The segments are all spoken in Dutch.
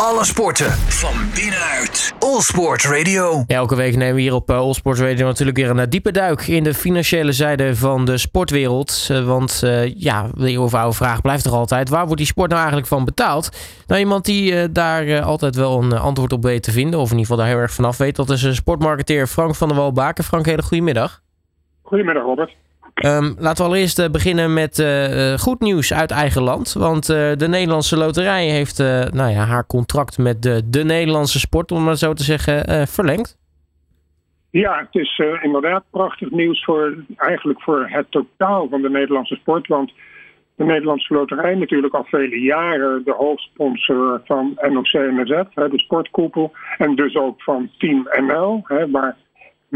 Alle sporten van binnenuit. All Sport Radio. Elke week nemen we hier op uh, All Sport Radio natuurlijk weer een uh, diepe duik in de financiële zijde van de sportwereld. Uh, want ja, de eeuwenoude vraag blijft er altijd. Waar wordt die sport nou eigenlijk van betaald? Nou, iemand die daar altijd wel een antwoord op weet te vinden, of in ieder geval daar heel erg vanaf weet, dat is sportmarketeer Frank van der Walbaken. Frank, hele goedemiddag. Goedemiddag, Robert. Um, laten we allereerst uh, beginnen met uh, goed nieuws uit eigen land. Want de Nederlandse Loterij heeft nou ja, haar contract met de, de Nederlandse sport, om maar zo te zeggen, verlengd. Ja, het is inderdaad prachtig nieuws voor, eigenlijk voor het totaal van de Nederlandse sport. Want de Nederlandse Loterij natuurlijk al vele jaren de hoofdsponsor van NOC-NSF, de sportkoepel. En dus ook van Team NL, hè,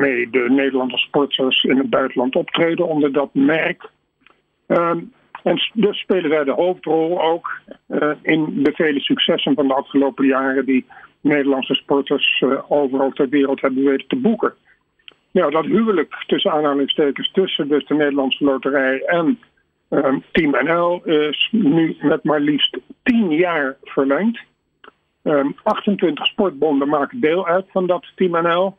mee de Nederlandse sporters in het buitenland optreden onder dat merk. Um, en dus spelen wij de hoofdrol ook uh, in de vele successen van de afgelopen jaren die Nederlandse sporters uh, overal ter wereld hebben weten te boeken. Nou, dat huwelijk tussen aanhalingstekens tussen dus de Nederlandse Loterij en um, Team NL is nu met maar liefst 10 jaar verlengd. Um, 28 sportbonden maken deel uit van dat Team NL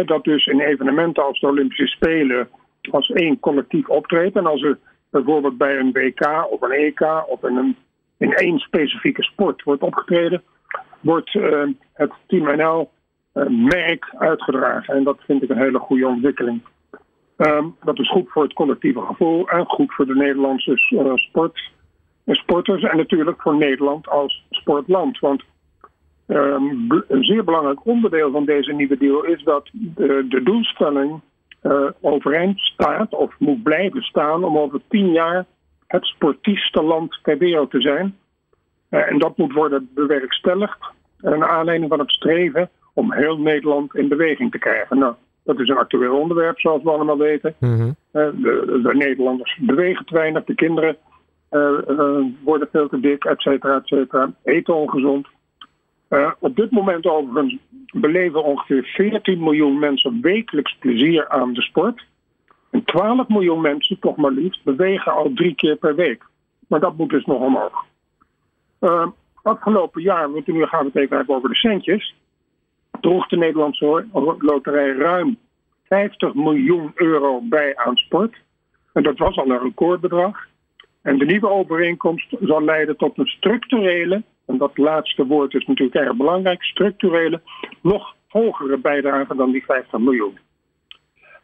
dat dus in evenementen als de Olympische Spelen als één collectief optreedt. En als er bijvoorbeeld bij een WK of een EK of in, een, één specifieke sport wordt opgetreden, wordt uh, het Team NL uh, merk uitgedragen. En dat vind ik een hele goede ontwikkeling. Um, dat is goed voor het collectieve gevoel en goed voor de Nederlandse sport, sporters en natuurlijk voor Nederland als sportland. Want Um, een zeer belangrijk onderdeel van deze nieuwe deal is dat de, de doelstelling uh, overeind staat of moet blijven staan om over tien jaar het sportiefste land ter wereld te zijn. Uh, en dat moet worden bewerkstelligd naar aanleiding van het streven om heel Nederland in beweging te krijgen. Nou, dat is een actueel onderwerp, zoals we allemaal weten. Mm -hmm. uh, de, de, Nederlanders bewegen te weinig, de kinderen worden veel te dik, et cetera, et cetera, eten ongezond. Uh, op dit moment overigens beleven ongeveer 14 miljoen mensen wekelijks plezier aan de sport. En 12 miljoen mensen, toch maar liefst, bewegen al drie keer per week. Maar dat moet dus nog omhoog. Uh, afgelopen jaar, want nu gaan we het even hebben over de centjes, droeg de Nederlandse loterij ruim 50 miljoen euro bij aan sport. En dat was al een recordbedrag. En de nieuwe overeenkomst zal leiden tot een structurele en dat laatste woord is natuurlijk erg belangrijk, structurele, nog hogere bijdrage dan die 50 miljoen.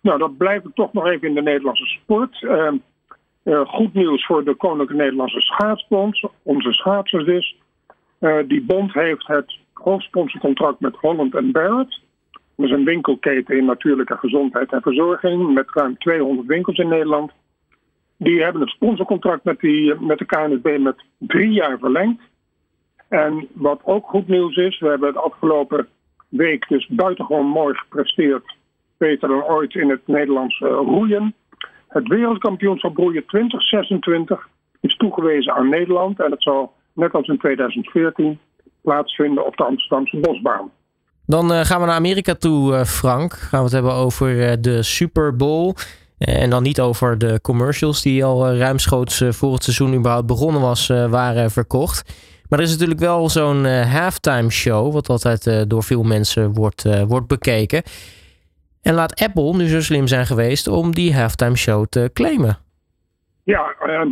Nou, dat blijft toch nog even in de Nederlandse sport. Uh, uh, goed nieuws voor de Koninklijke Nederlandse Schaatsbond, onze schaatsers dus. Uh, die bond heeft het hoofdsponsorcontract met Holland Barrett. Dat is een winkelketen in natuurlijke gezondheid en verzorging met ruim 200 winkels in Nederland. Die hebben het sponsorcontract met, die, met de KNSB met drie jaar verlengd. En wat ook goed nieuws is, we hebben het afgelopen week dus buitengewoon mooi gepresteerd. Beter dan ooit in het Nederlands uh, roeien. Het wereldkampioenschap roeien 2026 is toegewezen aan Nederland. En het zal net als in 2014 plaatsvinden op de Amsterdamse Bosbaan. Dan uh, gaan we naar Amerika toe, uh, Frank. Gaan we het hebben over de Super Bowl. En dan niet over de commercials die al ruimschoots voor het seizoen überhaupt begonnen was, waren verkocht. Maar er is natuurlijk wel zo'n uh, halftime show, wat altijd uh, door veel mensen wordt, uh, wordt bekeken. En laat Apple nu zo slim zijn geweest om die halftime show te claimen. Ja, ehm,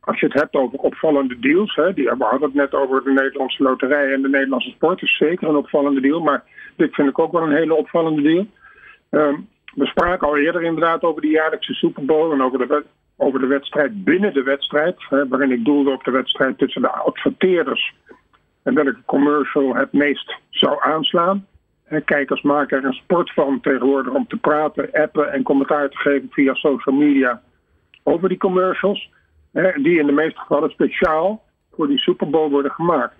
als je het hebt over opvallende deals, hè, die, we hadden het net over de Nederlandse loterij en de Nederlandse sport, is zeker een opvallende deal. Maar dit vind ik ook wel een hele opvallende deal. Um, we spraken al eerder inderdaad over die jaarlijkse Super Bowl en over de over de wedstrijd binnen de wedstrijd. Hè, waarin ik doelde op de wedstrijd tussen de adverteerders. En welke commercial het meest zou aanslaan. Kijkers maken er een sport van tegenwoordig om te praten, appen en commentaar te geven via social media over die commercials. Hè, die in de meeste gevallen speciaal voor die Super Bowl worden gemaakt.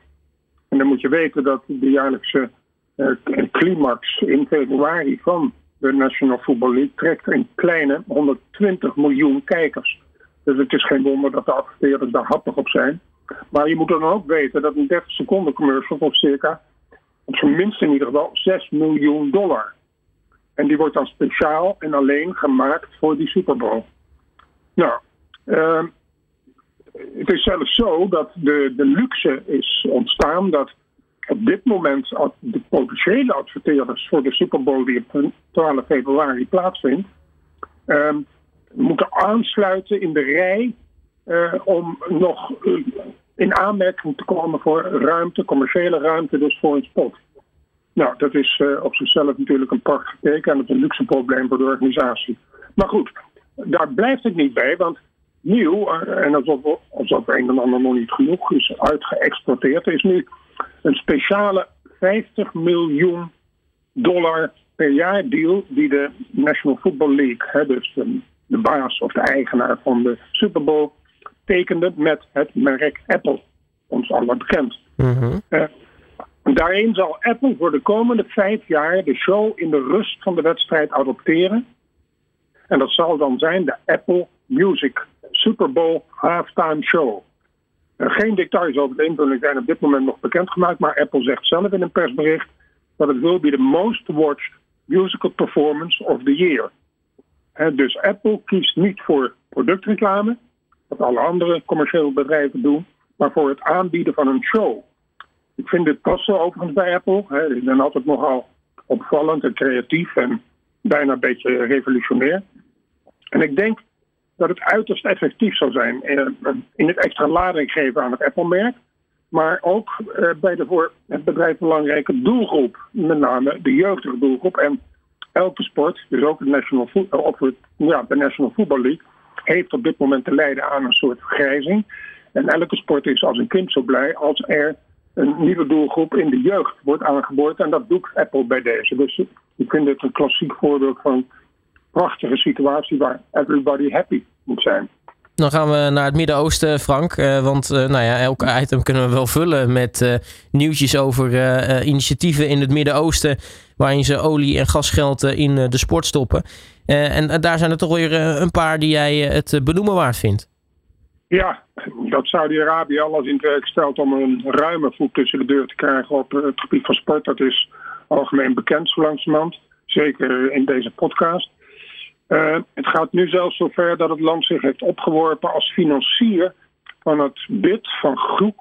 En dan moet je weten dat de jaarlijkse uh, climax in februari van de National Football League trekt een kleine 120 miljoen kijkers. Dus het is geen wonder dat de adverteerders daar happig op zijn. Maar je moet dan ook weten dat een 30 seconden commercial kost circa, op zijn minst in ieder geval, 6 miljoen dollar. En die wordt dan speciaal en alleen gemaakt voor die Super Bowl. Nou, uh, het is zelfs zo dat de, de luxe is ontstaan dat op dit moment de potentiële adverteerders voor de Super Bowl die op 12 februari plaatsvindt, uh, moeten aansluiten in de rij uh, om nog uh, in aanmerking te komen voor ruimte, commerciële ruimte, dus voor een spot. Nou, dat is uh, op zichzelf natuurlijk een prachtig teken en het is een luxe probleem voor de organisatie. Maar goed, daar blijft het niet bij, want nieuw, en alsof, alsof een en ander nog niet genoeg is uitgeëxporteerd, is nu een speciale 50 miljoen dollar per jaar deal die de National Football League, hè, dus de, de baas of de eigenaar van de Super Bowl, tekende met het merk Apple. Ons allemaal bekend. Mm-hmm. Uh, daarin zal Apple voor de komende vijf jaar de show in de rust van de wedstrijd adopteren. En dat zal dan zijn de Apple Music Super Bowl Halftime Show. Uh, geen details over de invulling zijn op dit moment nog bekendgemaakt, maar Apple zegt zelf in een persbericht dat het will be the most watched musical performance of the year. Dus Apple kiest niet voor productreclame, wat alle andere commerciële bedrijven doen, maar voor het aanbieden van een show. Ik vind dit passen overigens bij Apple. Hè. Die zijn altijd nogal opvallend en creatief en bijna een beetje revolutionair. En ik denk dat het uiterst effectief zou zijn in het extra lading geven aan het Apple-merk. Maar ook bij de voor het bedrijf belangrijke doelgroep, met name de jeugdige doelgroep. En elke sport, dus ook de National, of het, ja, de National Football League, heeft op dit moment te lijden aan een soort vergrijzing. En elke sport is als een kind zo blij als er een nieuwe doelgroep in de jeugd wordt aangeboord. En dat doet Apple bij deze. Dus ik vind dit een klassiek voorbeeld van prachtige situatie waar everybody happy moet zijn. Dan gaan we naar het Midden-Oosten, Frank. Uh, want uh, nou ja, elk item kunnen we wel vullen met uh, nieuwtjes over initiatieven in het Midden-Oosten. Waarin ze olie- en gasgeld in de sport stoppen. en daar zijn er toch weer een paar die jij het benoemen waard vindt. Ja, dat Saudi-Arabië alles in het werk stelt om een ruime voet tussen de deur te krijgen op het gebied van sport. Dat is algemeen bekend zo langzamerhand. Zeker in deze podcast. Uh, het gaat nu zelfs zover dat het land zich heeft opgeworpen als financier van het bid van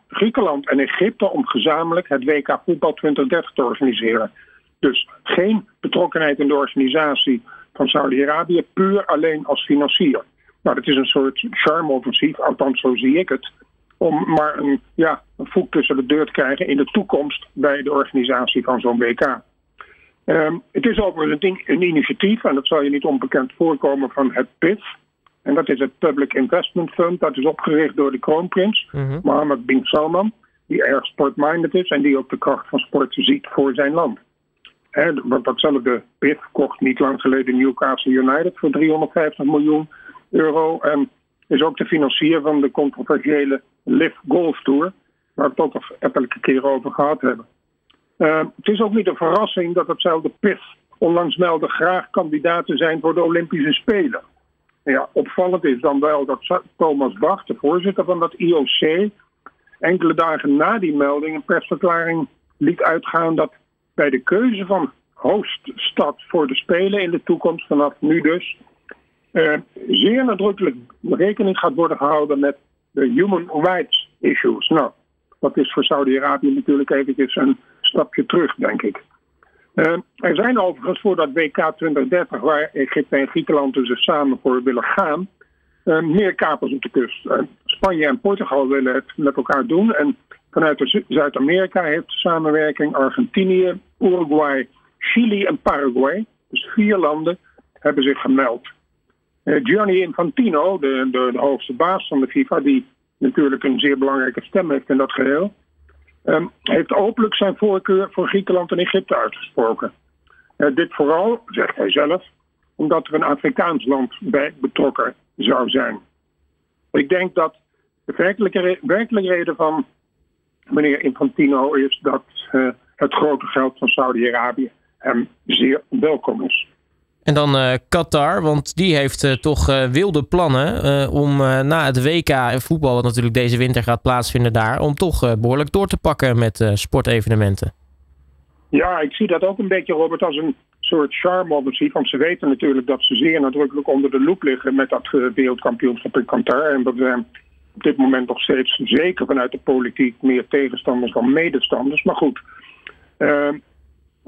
Griekenland en Egypte om gezamenlijk het WK Voetbal 2030 te organiseren. Dus geen betrokkenheid in de organisatie van Saudi-Arabië, puur alleen als financier. Nou, dat is een soort charme-offensief, althans zo zie ik het. Om maar een, ja, een voet tussen de deur te krijgen in de toekomst bij de organisatie van zo'n WK. Um, het is overigens een, een initiatief, en dat zal je niet onbekend voorkomen, van het PIF. En dat is het Public Investment Fund. Dat is opgericht door de kroonprins, mm-hmm. Mohammed bin Salman. Die erg sportminded is en die ook de kracht van sport ziet voor zijn land. He, want datzelfde PIF kocht niet lang geleden Newcastle United voor 350 miljoen euro. En is ook de financier van de controversiële Live Golf Tour. Waar we het ook al elke keer over gehad hebben. Uh, het is ook niet een verrassing dat hetzelfde PIF onlangs meldde graag kandidaten zijn voor de Olympische Spelen. Ja, opvallend is dan wel dat Thomas Bach, de voorzitter van dat IOC, enkele dagen na die melding een persverklaring liet uitgaan dat bij de keuze van hoststad voor de Spelen in de toekomst, vanaf nu dus, uh, zeer nadrukkelijk rekening gaat worden gehouden met de human rights issues. Nou, dat is voor Saudi-Arabië natuurlijk eventjes een stapje terug, denk ik. Uh, er zijn overigens voor dat WK 2030, waar Egypte en Griekenland dus samen voor willen gaan, uh, meer kapers op de kust. Uh, Spanje en Portugal willen het met elkaar doen. En vanuit Zuid-Amerika heeft samenwerking Argentinië, Uruguay, Chili en Paraguay, dus vier landen, hebben zich gemeld. Gianni Infantino, de, de, de hoogste baas van de FIFA, die natuurlijk een zeer belangrijke stem heeft in dat geheel, um, heeft openlijk zijn voorkeur voor Griekenland en Egypte uitgesproken. Uh, dit vooral, zegt hij zelf, omdat er een Afrikaans land bij betrokken zou zijn. Ik denk dat de werkelijke, reden van meneer Infantino is dat uh, het grote geld van Saudi-Arabië hem zeer welkom is. En dan uh, Qatar, want die heeft uh, toch uh, wilde plannen om na het WK voetbal, wat natuurlijk deze winter gaat plaatsvinden daar, om toch behoorlijk door te pakken met sportevenementen. Ja, ik zie dat ook een beetje, Robert, als een soort charme-offensief. Want ze weten natuurlijk dat ze zeer nadrukkelijk onder de loep liggen met dat wereldkampioenschap in Qatar. En dat zijn op dit moment nog steeds zeker vanuit de politiek meer tegenstanders dan medestanders. Maar goed, Uh,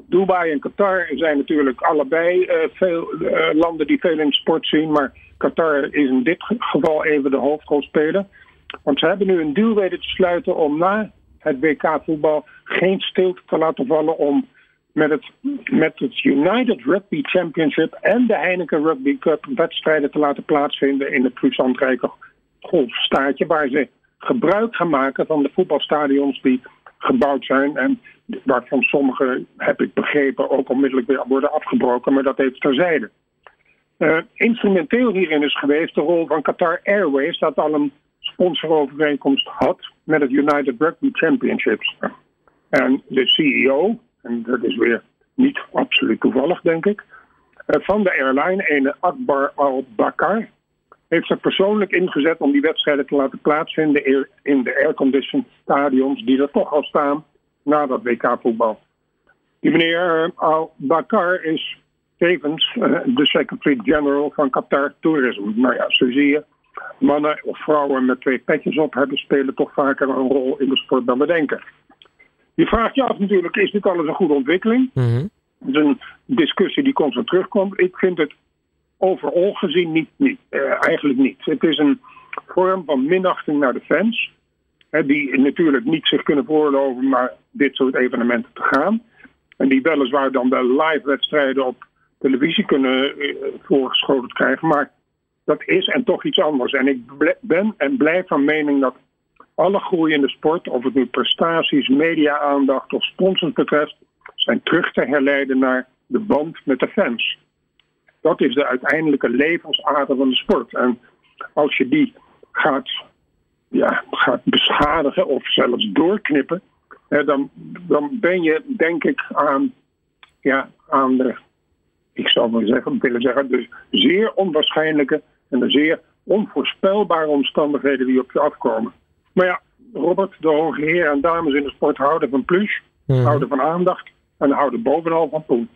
Dubai en Qatar zijn natuurlijk allebei uh, veel uh, landen die veel in sport zien. Maar Qatar is in dit geval even de hoofdrolspeler. Want ze hebben nu een deal weten te sluiten om na het WK-voetbal geen stilte te laten vallen om met het, met het United Rugby Championship en de Heineken Rugby Cup wedstrijden te laten plaatsvinden in het plezantrijke golfstaatje, waar ze gebruik gaan maken van de voetbalstadions die gebouwd zijn en waarvan sommige, heb ik begrepen, ook onmiddellijk weer worden afgebroken, maar dat even terzijde. Uh, instrumenteel hierin is geweest de rol van Qatar Airways, dat al een sponsorovereenkomst had met het United Rugby Championships. En de CEO, en dat is weer niet absoluut toevallig, denk ik, uh, van de airline, ene Akbar al-Bakar, heeft zich persoonlijk ingezet om die wedstrijden te laten plaatsvinden in de airconditioned stadions die er toch al staan na dat WK-voetbal. Die meneer uh, al-Bakar is tevens uh, de secretary-general van Qatar Tourism. Nou ja, zo zie je, mannen of vrouwen met twee petjes op hebben spelen toch vaker een rol in de sport dan we denken. Je vraagt je af natuurlijk, is dit alles een goede ontwikkeling? Mm -hmm. Het is een discussie die constant terugkomt. Ik vind het overal gezien niet, niet uh, eigenlijk niet. Het is een vorm van minachting naar de fans. Hè, die natuurlijk niet zich kunnen veroorloven maar dit soort evenementen te gaan. En die weliswaar dan de live wedstrijden op televisie kunnen uh, voorgeschoten krijgen. Maar dat is en toch iets anders. En ik ben en blijf van mening dat alle groei in de sport, of het nu prestaties, media-aandacht of sponsors betreft, zijn terug te herleiden naar de band met de fans. Dat is de uiteindelijke levensader van de sport. En als je die gaat, ja, gaat beschadigen of zelfs doorknippen, hè, dan, dan ben je denk ik aan, ja, aan de, ik zou maar zeggen, willen zeggen, de zeer onwaarschijnlijke en de zeer onvoorspelbare omstandigheden die op je afkomen. Maar ja, Robert, de hoge heren en dames in de sport houden van plus, mm. houden van aandacht en houden bovenal van poen.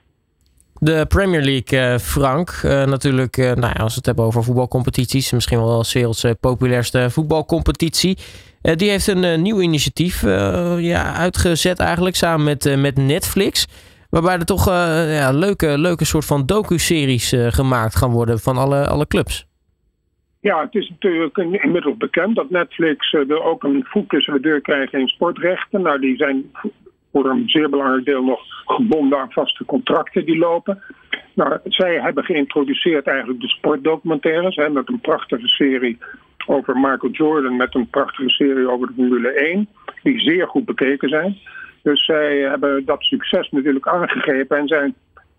De Premier League, uh, Frank, uh, natuurlijk, uh, nou ja, als we het hebben over voetbalcompetities, misschien wel als werelds populairste voetbalcompetitie. die heeft een nieuw initiatief ja, uitgezet eigenlijk samen met, met Netflix. Waarbij er toch ja, leuke, leuke soort van docu-series gemaakt gaan worden van alle, alle clubs. Ja, het is natuurlijk inmiddels bekend dat Netflix er ook een voet tussen de deur krijgt in sportrechten. Nou, die zijn voor een zeer belangrijk deel nog gebonden aan vaste contracten die lopen. Nou, zij hebben geïntroduceerd eigenlijk de sportdocumentaires hè, met een prachtige serie over Michael Jordan, met een prachtige serie over de Formule 1, die zeer goed bekeken zijn. Dus zij hebben dat succes natuurlijk aangegrepen en zijn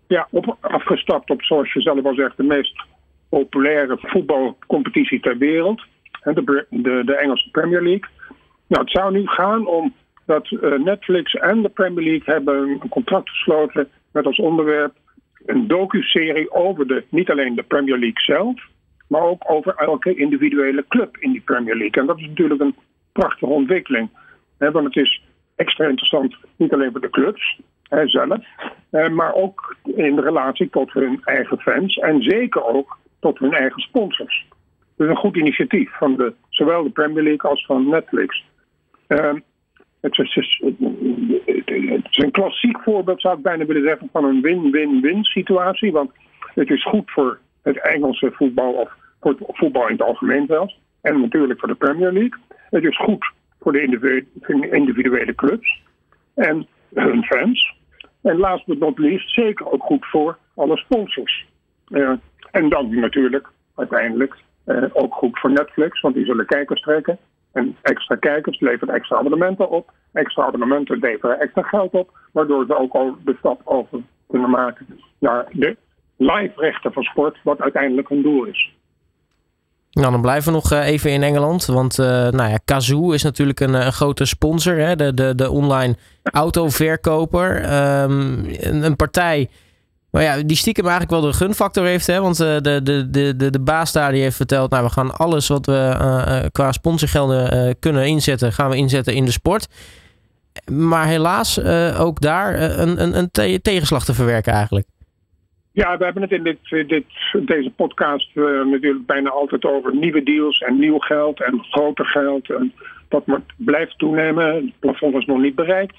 ja, op, afgestapt op, zoals je zelf al zegt, de meest populaire voetbalcompetitie ter wereld, de, de, de Engelse Premier League. Nou, het zou nu gaan om dat uh, Netflix en de Premier League hebben een contract gesloten met als onderwerp een docu-serie over de, niet alleen de Premier League zelf, maar ook over elke individuele club in die Premier League. En dat is natuurlijk een prachtige ontwikkeling. Hè, want het is extra interessant, niet alleen voor de clubs hè, zelf, eh, maar ook in relatie tot hun eigen fans en zeker ook tot hun eigen sponsors. Dus een goed initiatief van de, zowel de Premier League als van Netflix. Uh, het is, een klassiek voorbeeld, zou ik bijna willen zeggen, van een win-win-win situatie. Want het is goed voor het Engelse voetbal of voor het voetbal in het algemeen zelfs. En natuurlijk voor de Premier League. Het is goed voor de individuele clubs en hun fans. En last but not least zeker ook goed voor alle sponsors. Uh, en dan natuurlijk uiteindelijk uh, ook goed voor Netflix, want die zullen kijkers trekken. En extra kijkers leveren extra abonnementen op. Extra abonnementen leveren extra geld op. Waardoor ze ook al de stap over kunnen maken naar de live rechten van sport, wat uiteindelijk hun doel is. Nou, dan blijven we nog eh, even in Engeland. Want uh, nou ja, Kazoo is natuurlijk een, een grote sponsor. Hè? De, de, de online autoverkoper. Um, een, een partij ja, die stiekem eigenlijk wel de gunfactor heeft. Hè? Want uh, de, de, de, de, baas daar die heeft verteld... nou, we gaan alles wat we uh, qua sponsorgelden uh, kunnen inzetten... gaan we inzetten in de sport. Maar helaas ook daar een, een, een te tegenslag te verwerken eigenlijk. Ja, we hebben het in dit, dit, deze podcast natuurlijk bijna altijd over nieuwe deals en nieuw geld en groter geld. En dat blijft toenemen. Het plafond is nog niet bereikt.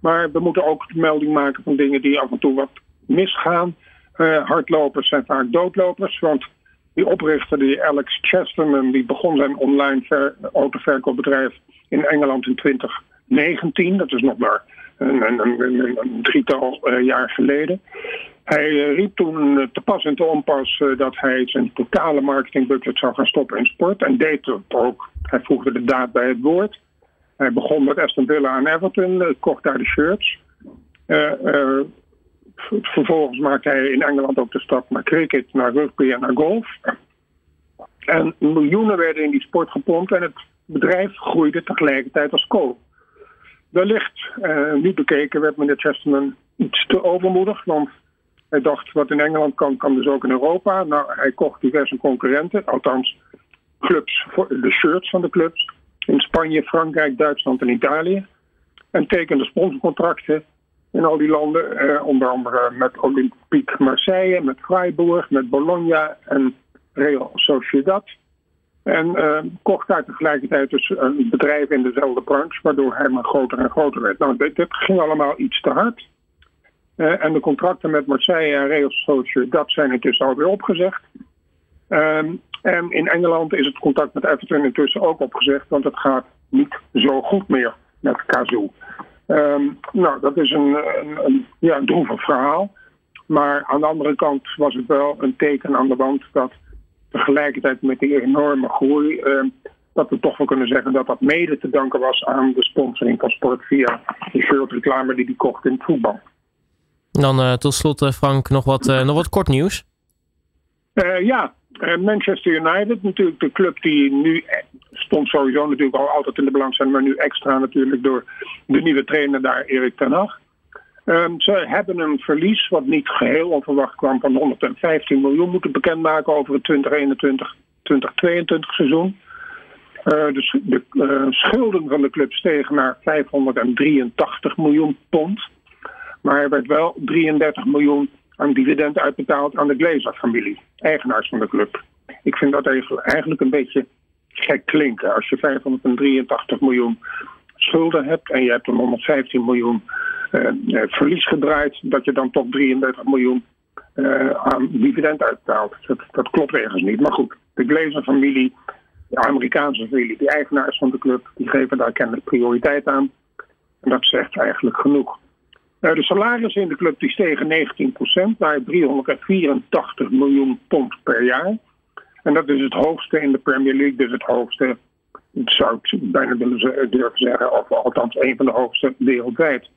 Maar we moeten ook melding maken van dingen die af en toe wat misgaan. Uh, hardlopers zijn vaak doodlopers. Want die oprichter, die Alex Chesterman, die begon zijn online ver, autoverkoopbedrijf in Engeland in 2019. Dat is nog maar een, een, drietal uh, jaar geleden. Hij uh, riep toen te pas en te onpas dat hij zijn totale marketingbudget zou gaan stoppen in sport. En deed het ook. Hij voegde de daad bij het woord. Hij begon met Aston Villa en Everton, kocht daar de shirts. Vervolgens maakte hij in Engeland ook de stap naar cricket, naar rugby en naar golf. En miljoenen werden in die sport gepompt en het bedrijf groeide tegelijkertijd als kool. Wellicht, uh, nu bekeken, werd meneer Chesterman iets te overmoedig, want hij dacht wat in Engeland kan, kan dus ook in Europa. Nou, hij kocht diverse concurrenten, althans clubs, de shirts van de clubs, in Spanje, Frankrijk, Duitsland en Italië. En tekende sponsorcontracten in al die landen, eh, onder andere met Olympique Marseille, met Freiburg, met Bologna en Real Sociedad. En uh, kocht daar tegelijkertijd dus een bedrijf in dezelfde branche, waardoor hij maar groter en groter werd. Nou, dit, ging allemaal iets te hard. Uh, en de contracten met Marseille en Real Sociedad zijn intussen alweer opgezegd. Um, en in Engeland is het contact met Everton intussen ook opgezegd, want het gaat niet zo goed meer met Kazoo. Um, nou, dat is een, een, een, ja, een droevig verhaal. Maar aan de andere kant was het wel een teken aan de wand dat tegelijkertijd met die enorme groei, uh, dat we toch wel kunnen zeggen dat dat mede te danken was aan de sponsoring van sport via de shirtreclame die die kocht in het voetbal. Dan uh, tot slot, uh, Frank, nog wat, nog wat kort nieuws. ja, Manchester United, natuurlijk de club die nu stond sowieso natuurlijk al altijd in de belangstelling, maar nu extra natuurlijk door de nieuwe trainer daar, Erik ten Hag. Um, ze hebben een verlies wat niet geheel onverwacht kwam van 115 miljoen moeten bekendmaken over het 2021-2022 seizoen. Dus de uh, schulden van de club stegen naar 583 miljoen pond. Maar er werd wel 33 miljoen aan dividend uitbetaald aan de Glazer-familie, eigenaars van de club. Ik vind dat eigenlijk een beetje gek klinken. Als je 583 miljoen schulden hebt en je hebt een 115 miljoen uh, verlies gedraaid, dat je dan toch 33 miljoen uh, aan dividend uitbetaalt. Dat, dat, klopt ergens niet. Maar goed, de Glazer-familie, de Amerikaanse familie, die eigenaars van de club, die geven daar kennelijk prioriteit aan. En dat zegt eigenlijk genoeg. De salarissen in de club die stegen 19% naar 384 miljoen pond per jaar. En dat is het hoogste in de Premier League, dus het hoogste, zou ik bijna willen durven zeggen, of althans een van de hoogste wereldwijd.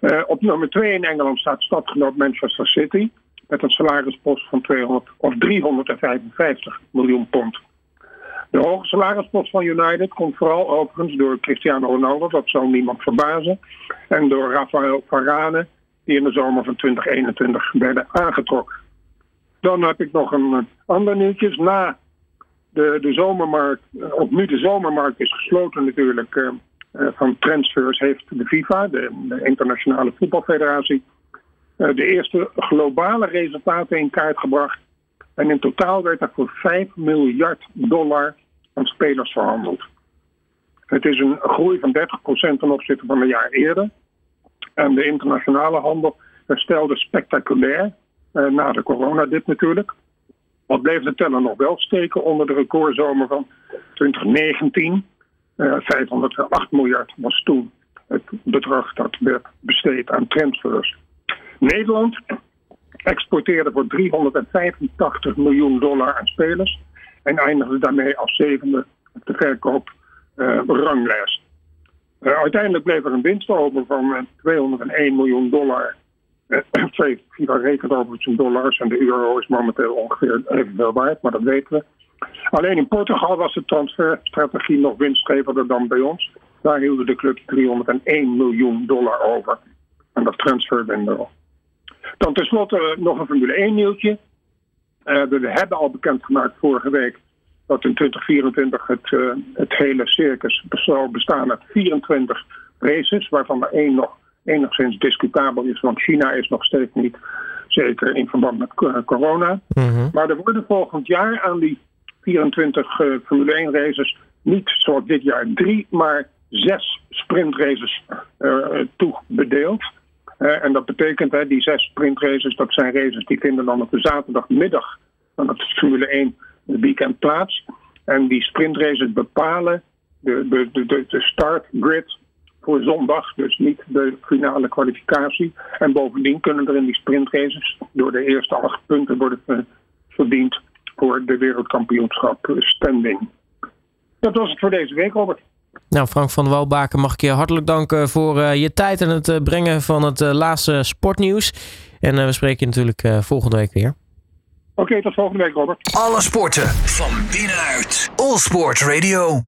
Uh, op nummer 2 in Engeland staat stadgenoot Manchester City. Met een salarispost van 200, of 355 miljoen pond. De hoge salarispost van United komt vooral overigens door Cristiano Ronaldo, dat zal niemand verbazen. En door Rafael Varane, die in de zomer van 2021 werden aangetrokken. Dan heb ik nog een ander nieuwtje. Na de, de zomermarkt, of nu de zomermarkt is gesloten natuurlijk, uh, eh, van transfers heeft de FIFA, de, Internationale Voetbalfederatie, eh, de eerste globale resultaten in kaart gebracht. En in totaal werd er voor 5 miljard dollar aan spelers verhandeld. Het is een groei van 30% ten opzichte van een jaar eerder. En de internationale handel herstelde spectaculair eh, na de coronadip natuurlijk. Wat bleef de teller nog wel steken onder de recordzomer van 2019. 508 eh, miljard was toen het bedrag dat werd besteed aan transfers. Nederland exporteerde voor 385 miljoen dollar aan spelers en eindigde daarmee als zevende op de verkoopranglijst. Uh, uh, uiteindelijk bleef er een winst over van 201 miljoen dollar. FIFA rekent overigens in dollars en de euro is momenteel ongeveer evenveel waard, maar dat weten we. Alleen in Portugal was de transferstrategie nog winstgevender dan bij ons. Daar hielden de clubs 301 miljoen dollar over aan dat transferwindow. Dan tenslotte nog een Formule 1 nieuwtje. Uh, we hebben al bekendgemaakt vorige week dat in 2024 het, uh, het hele circus zou bestaan uit 24 races, waarvan er één nog enigszins discutabel is, want China is nog steeds niet zeker in verband met corona. Mm Maar er worden volgend jaar aan die 24 uh, Formule 1 races niet zoals dit jaar drie, maar zes sprintraces toebedeeld. en dat betekent, hè, die zes sprintraces, dat zijn races die vinden dan op de zaterdagmiddag van het Formule 1 weekend plaats. En die sprintraces bepalen de, de, de, de startgrid voor zondag, dus niet de finale kwalificatie. En bovendien kunnen er in die sprintraces door de eerste acht punten worden verdiend voor de wereldkampioenschap standing. Dat was het voor deze week, Robert. Nou, Frank van Walbaken, mag ik je hartelijk danken voor uh, je tijd en het uh, brengen van het uh, laatste sportnieuws. En we spreken je natuurlijk volgende week weer. Oké, okay, tot volgende week, Robert. Alle sporten van binnenuit. All Sport Radio.